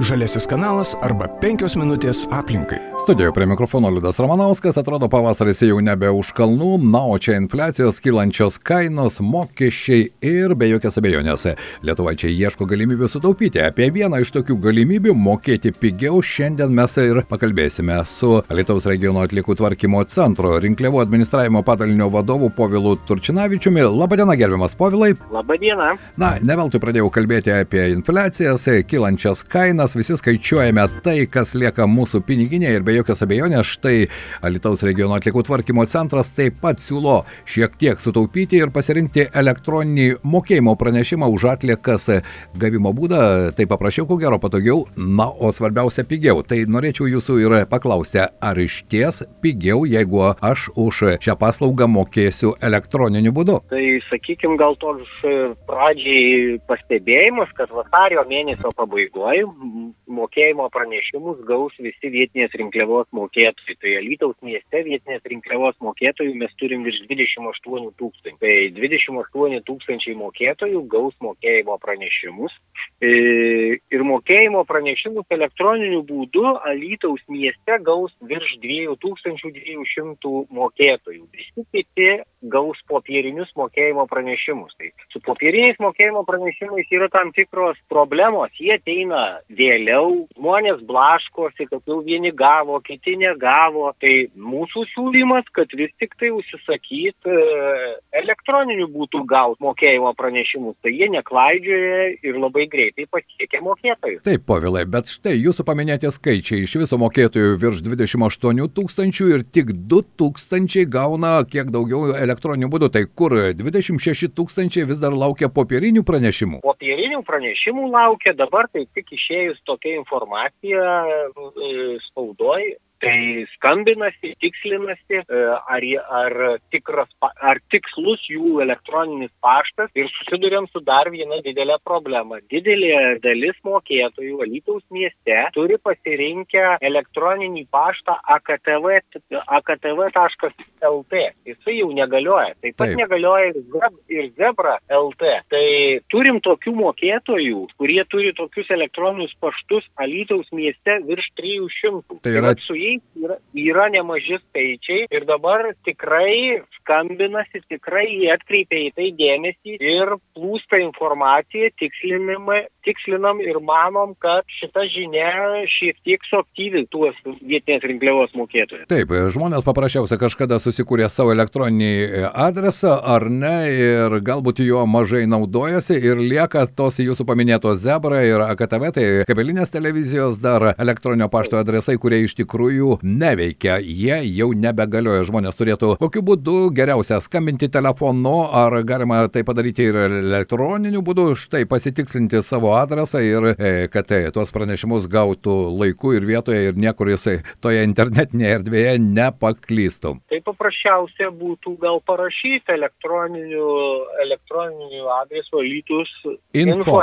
Žaliasis kanalas arba penkios minutės aplinkai. Studijoje prie mikrofono Liudas Ramanauskas, atrodo pavasaris jau nebe už kalnų, na o čia infliacijos kylančios kainos, mokesčiai ir be jokios abejonės. Lietuvaičiai ieško galimybių sutaupyti. Apie vieną iš tokių galimybių mokėti pigiau šiandien mes ir pakalbėsime su Lietuvos regiono atlikų tvarkymo centro rinkliavų administravimo padalinio vadovu Povilu Turčinavičiumi. Labadiena, gerbiamas Povilai. Labadiena. Na, ne veltui pradėjau kalbėti apie infliacijas, kylančias kainas mes visi skaičiuojame tai, kas lieka mūsų piniginėje ir be jokios abejonės štai Alitaus regiono atlikų tvarkymo centras taip pat siūlo šiek tiek sutaupyti ir pasirinkti elektroninį mokėjimo pranešimą už atliekas gavimo būdą. Tai paprasčiau, ko gero patogiau, na, o svarbiausia pigiau. Tai norėčiau jūsų ir paklausti, ar iš ties pigiau, jeigu aš už šią paslaugą mokėsiu elektroniniu būdu? Tai sakykime, gal toks pradžiai pastebėjimas, kad vasario mėnesio pabaigoje mokėjimo pranešimus gaus visi vietinės rinkliavos mokėtojai. Tai Alytaus mieste vietinės rinkliavos mokėtojų mes turim virš 28 tūkstančių. Tai 28 tūkstančiai mokėtojų gaus mokėjimo pranešimus. E, ir mokėjimo pranešimus elektroniniu būdu Alytaus mieste gaus virš 2200 mokėtojų. Visi kiti gaus popierinius mokėjimo pranešimus. Tai su popieriniais mokėjimo pranešimais yra tam tikros problemos. Jie ateina vėliau žmonės blaškosi, kad jau vieni gavo, kiti negavo. Tai mūsų siūlymas, kad vis tik tai užsisakyt e, elektroniniu būtų gauti mokėjimo pranešimus. Tai jie neklaidžioja ir labai greitai pasiekia mokėtojus. Taip, povilai, bet štai jūsų paminėti skaičiai iš viso mokėtojų virš 28 tūkstančių ir tik 2 tūkstančiai gauna kiek daugiau elektroninių būdų. Tai kur 26 tūkstančiai vis dar laukia popierinių pranešimų? Popierinių pranešimų laukia dabar, tai tik išėjus tokia informacija e, spaudoj, tai skambinasi, tikslinasi, e, ar, ar, tikras, ar tikslus jų elektroninis paštas ir susidurėm su dar viena didelė problema. Didelė dalis mokėtojų Alytaus mieste turi pasirinkę elektroninį paštą aktv.lt. AKTV Jisai jau negalioja. Taip pat Taip. negalioja ir, Zeb, ir Zebra LT. Tai turim tokių mokėtojų, kurie turi tokius elektroninius paštus Alytaus mieste virš 300. Tai yra... Tai su jais yra, yra nemaži skaičiai ir dabar tikrai skambinasi, tikrai jie atkreipia į tai dėmesį ir plūsta informacija, tikslinam ir manom, kad šita žinia šiek tiek suaktyvi tuos vietinės rinkliavos mokėtojus. Taip, žmonės paprasčiausia kažkada susikūrė savo elektroninį adresą ar ne ir galbūt juo mažai naudojasi ir lieka tos jūsų paminėtos Zebra ir AKTV, tai kabelinės televizijos dar elektroninio pašto adresai, kurie iš tikrųjų jų neveikia, jie jau nebegalioja. Žmonės turėtų kokiu būdu geriausia skambinti telefonu, ar galima tai padaryti ir elektroniniu būdu, štai pasitikslinti savo adresą ir e, kad e, tuos pranešimus gautų laiku ir vietoje ir niekur jisai toje internetinėje erdvėje nepaklystų. Tai paprasčiausia būtų gal parašyti elektroniniu, elektroniniu adresu lytus info. info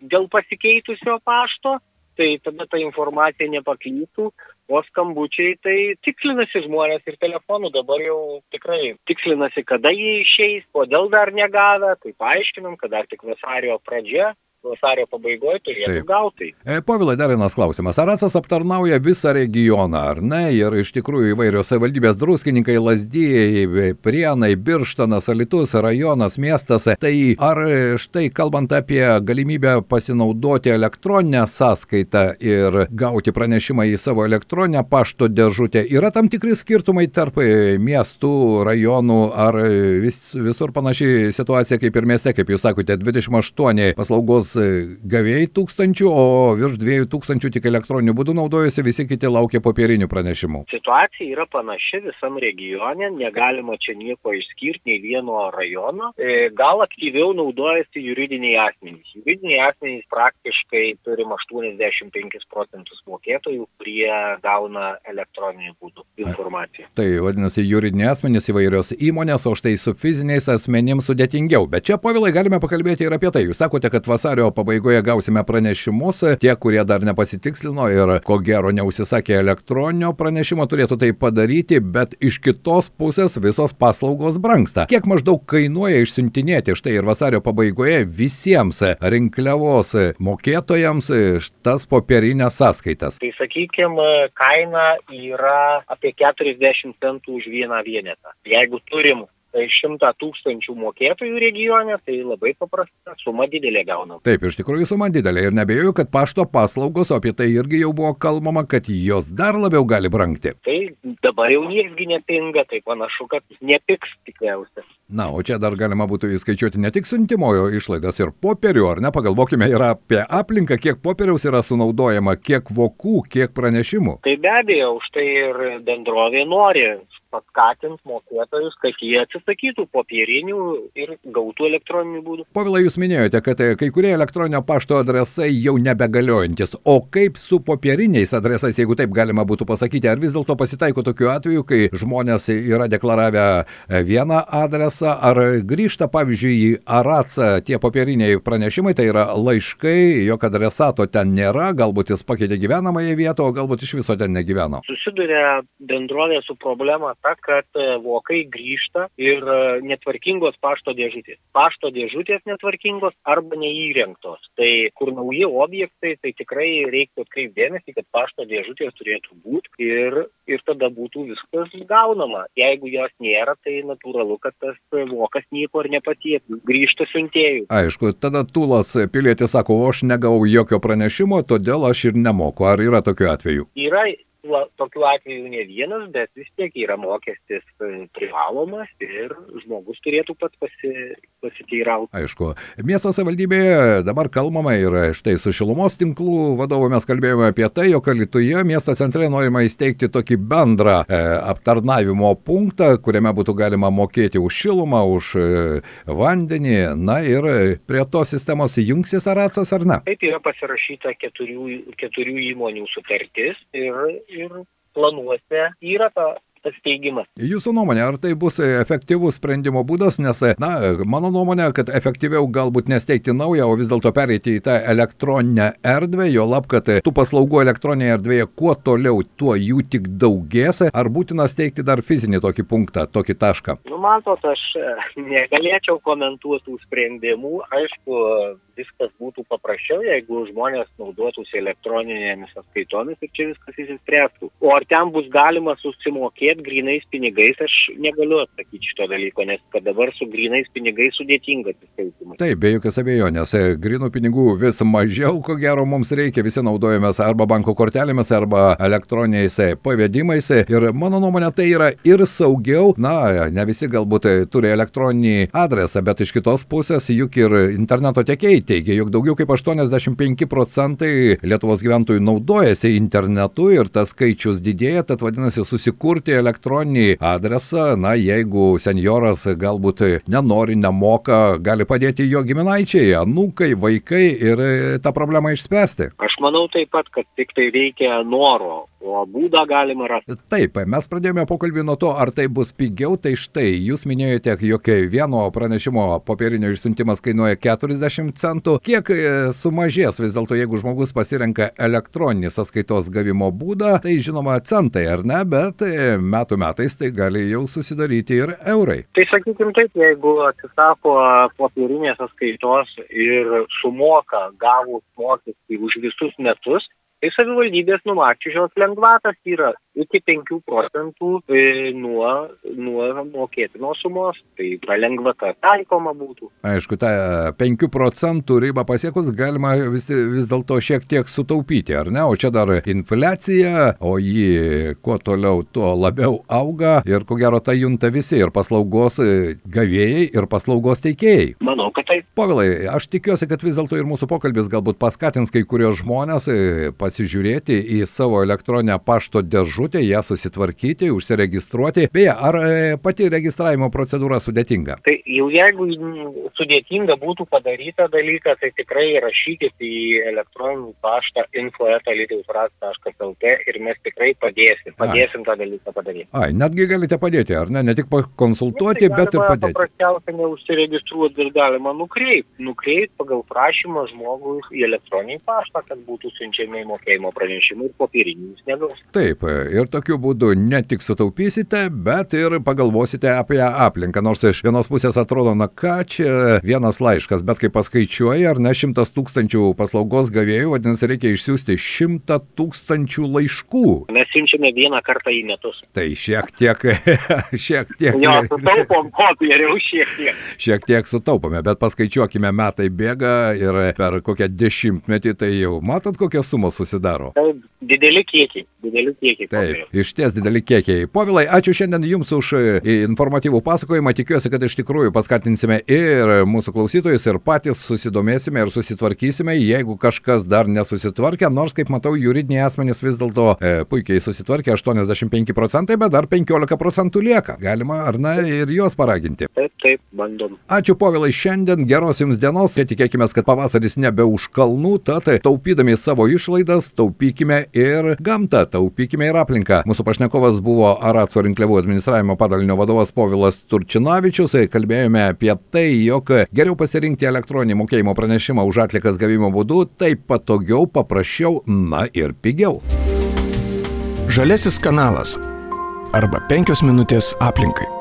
dėl pasikeitusio pašto tai tada ta informacija nepaklystų, o skambučiai tai tikslinasi žmonės ir telefonų dabar jau tikrai tikslinasi, kada jie išeis, kodėl dar negavę, tai paaiškinam, kad dar tik vasario pradžia, vasario pabaigoje turėtų gauti. E, Povilai, dar vienas klausimas. Ar atsas aptarnauja visą regioną, ar ne? Ir iš tikrųjų įvairios savivaldybės druskininkai, lasdėjai, prienai, birštanas, alitus, rajonas, miestas. Tai ar štai kalbant apie galimybę pasinaudoti elektroninę sąskaitą ir gauti pranešimą į savo elektroninę pašto dėžutę, yra tam tikri skirtumai tarp miestų, rajonų, ar vis, visur panaši situacija kaip ir mieste, kaip jūs sakote, 28 paslaugos paslaugos e, gavėjai tūkstančių, o virš dviejų tūkstančių tik elektroniniu būdu naudojasi, visi kiti laukia popierinių pranešimų. Situacija yra panaši visam regione, negalima čia nieko išskirti, nei vieno rajono. E, gal aktyviau naudojasi juridiniai asmenys. Juridiniai asmenys praktiškai turim 85 procentus mokėtojų, kurie gauna elektroniniu būdu informaciją. Tai vadinasi, juridiniai asmenys įvairios įmonės, o štai su fiziniais asmenims sudėtingiau. Bet čia, povilai, galime pakalbėti ir apie tai. Jūs sakote, kad vasario vasario pabaigoje gausime pranešimus. Tie, kurie dar nepasitikslino ir ko gero neužsisakė elektroninio pranešimo, turėtų tai padaryti, bet iš kitos pusės visos paslaugos brangsta. Kiek maždaug kainuoja išsiuntinėti štai ir vasario pabaigoje visiems rinkliavos mokėtojams tas popierinės sąskaitas? Tai sakykime, kaina yra apie 40 centų už vieną vienetą. Jeigu turim šimtą tūkstančių mokėtojų regione, tai labai paprasta, suma didelė gaunam. Taip, iš tikrųjų suma didelė ir nebejoju, kad pašto paslaugos, o apie tai irgi jau buvo kalbama, kad jos dar labiau gali brangti. Tai dabar jau nieksgi nepinga, tai panašu, kad nepiks tikriausiai. Na, o čia dar galima būtų įskaičiuoti ne tik siuntimojo išlaidas ir popierių, ar ne? Pagalvokime ir apie aplinką, kiek popieriaus yra sunaudojama, kiek vokų, kiek pranešimų. Tai be abejo, už tai ir bendrovė nori paskatins mokėtojus, kad jie atsisakytų popierinių ir gautų elektroninių būdų. Povilai, jūs minėjote, kad e, kai kurie elektroninio pašto adresai jau nebegaliojantis. O kaip su popieriniais adresais, jeigu taip galima būtų pasakyti, ar vis dėlto pasitaiko tokiu atveju, kai žmonės yra deklaravę e, vieną adresą, ar grįžta, pavyzdžiui, į Aratsą tie popieriniai pranešimai, tai yra laiškai, jog adresato ten nėra, galbūt jis pakeitė gyvenamąją vietą, o galbūt iš viso ten negyveno. Susiduria bendrovė su problema ta, kad e, vokai grįžta ir e, netvarkingos pašto dėžutės. Pašto dėžutės netvarkingos arba neįrengtos. Tai kur nauji objektai, tai tikrai reiktų atkreipdėmėsi, kad pašto dėžutės turėtų būti ir, ir tada būtų viskas gaunama. Jeigu jos nėra, tai natūralu, kad tas vokas nieko ir nepasiektų. Grįžta siuntėjų. Aišku, tada Tulas pilietis sako, o aš negavau jokio pranešimo, todėl aš ir nemoku. Ar yra tokių atvejų? Yra tokių atvejų ne vienas, bet vis tiek yra mokestis e, privalomas ir žmogus turėtų pats pasi, pasiteirauti. Aišku, miesto savivaldybėje dabar kalbama ir štai su šilumos tinklų vadovu mes kalbėjome apie tai, jog Lietuvoje miesto centre norima įsteigti tokį bendrą e, aptarnavimo punktą, kuriame būtų galima mokėti už šilumą, už e, vandenį, na ir prie tos sistemos jungsis Aracas ar ne? Taip yra pasirašyta keturių, keturių įmonių sutartis ir ir planuose yra ta tas teigimas. Jūsų nuomonė, ar tai bus efektyvus sprendimo būdas, nes, na, mano nuomonė, kad efektyviau galbūt nesteigti naują, o vis dėlto pereiti į tą elektroninę erdvę, jo lab, kad tų paslaugų elektroninėje erdvėje kuo toliau, tuo jų tik daugės, ar būtina steigti dar fizinį tokį punktą, tokį tašką? Nu, matot, aš e, negalėčiau komentuoti tų sprendimų, aišku, viskas būtų paprasčiau, jeigu žmonės naudotųsi elektroninėmis sąskaitomis ir čia viskas įsispręstų. O ar ten bus galima susimokėti? mokėti grinais pinigais, aš negaliu atsakyti šito dalyko, nes kad dabar su grinais pinigais sudėtinga atsiskaitimas. Taip, be jokios abejonės, grinų pinigų vis mažiau, ko gero mums reikia, visi naudojamės arba banko kortelėmis, arba elektroniniais pavedimais. Ir mano nuomonė tai yra ir saugiau, na, ne visi galbūt turi elektroninį adresą, bet iš kitos pusės juk ir interneto tiekėjai teigia, jog daugiau kaip 85 procentai Lietuvos gyventojų naudojasi internetu ir tas skaičius didėja, tad vadinasi susikurti elektroninį adresą, na, jeigu senjoras galbūt nenori, nemoka, gali padėti jo giminaičiai, anūkai, vaikai ir tą problemą išspręsti. Aš manau taip pat, kad tik tai reikia noro, o būdą galima rasti. Taip, mes pradėjome pokalbį nuo to, ar tai bus pigiau, tai štai, jūs minėjote, jog vieno pranešimo popierinio išsiuntimas kainuoja 40 centų. Kiek e, sumažės vis dėlto, jeigu žmogus pasirenka elektroninį sąskaitos gavimo būdą, tai žinoma centai, ar ne, bet e, metų metais tai gali jau susidaryti ir eurai. Tai sakykim taip, jeigu atsisako popierinės sąskaitos ir sumoka gavus mokestį už visus metus, tai savivaldybės numačiusios lengvatas yra iki 5 procentų e, nuo, nuo mokėtinos sumos, tai ta lengvata taikoma būtų. Aišku, tą 5 procentų ribą pasiekus galima vis, vis dėlto šiek tiek sutaupyti, ar ne? O čia dar infliacija, o ji kuo toliau, tuo labiau auga ir ko gero tai junta visi ir paslaugos gavėjai, ir paslaugos teikėjai. Manau, kad taip. Povilai, aš tikiuosi, kad vis dėlto ir mūsų pokalbis galbūt paskatins kai kurios žmonės pasižiūrėti į savo elektroninę pašto dėžutę, ją susitvarkyti, užsiregistruoti. Beje, ar e, pati registravimo procedūra sudėtinga? Tai jau jeigu sudėtinga būtų padaryta dalyką, tai tikrai rašykit į elektroninį paštą info.lietuvras.lt ir mes tikrai padėsim. Padėsim tą dalyką padaryti. Ai, netgi galite padėti, ar ne? Ne tik pakonsultuoti, bet ir padėti. Paprasčiausiai neužsiregistruoti ir galima nukreipti. Nukreipti pagal prašymą žmogui į elektroninį paštą, kad būtų siunčiami mokėjimo pranešimai ir popierinius negaus. Taip, ir tokiu būdu ne tik sutaupysite, bet ir pagalvosite apie aplinką. Nors iš vienos pusės atrodo, na ką čia vienas laiškas, bet kai paskaičiuoji, ar ne šimtas tūkstančių paslaugos gavėjų, vadinasi, reikia išsiųsti šimtą tūkstančių laiškų. Mes siunčiame vieną kartą į metus. Tai šiek tiek, šiek tiek. Jo, sutaupom popierių šiek tiek. Šiek tiek sutaupome, bet paskaičiuokime, metai bėga ir per kokią dešimtmetį tai jau matot, kokios sumos susidaro. Taip, dideli kiekiai, dideli kiekiai. Taip, iš ties dideli kiekiai. Povilai, ačiū šiandien Jums už informatyvų pasakojimą. Tikiuosi, kad iš tikrųjų paskatinsime ir mūsų klausytojus, ir patys susidomėsime ir susitvarkysime, jeigu kažkas dar nesusitvarkė, nors, kaip matau, juridiniai asmenys vis dėlto e, puikiai susitvarkė 85 procentai, bet dar 15 procentų lieka. Galima, ar ne, ir juos paraginti. Taip, taip, bandom. Ačiū Povilai, šiandien geros Jums dienos, tikėkime, kad pavasaris nebe už kalnų, tad taupydami savo išlaidas, taupykime ir gamtą, taupykime ir aplinką. Mūsų pašnekovas buvo Aratso rinkliavų administravimo padalinio vadovas Povilas Turčinavičius, kalbėjome apie tai, jog geriau pasirinkti elektroninį mokėjimo pranešimą už atlikas gavimo būdu, taip patogiau, paprasčiau, na ir pigiau. Žalesis kanalas arba penkios minutės aplinkai.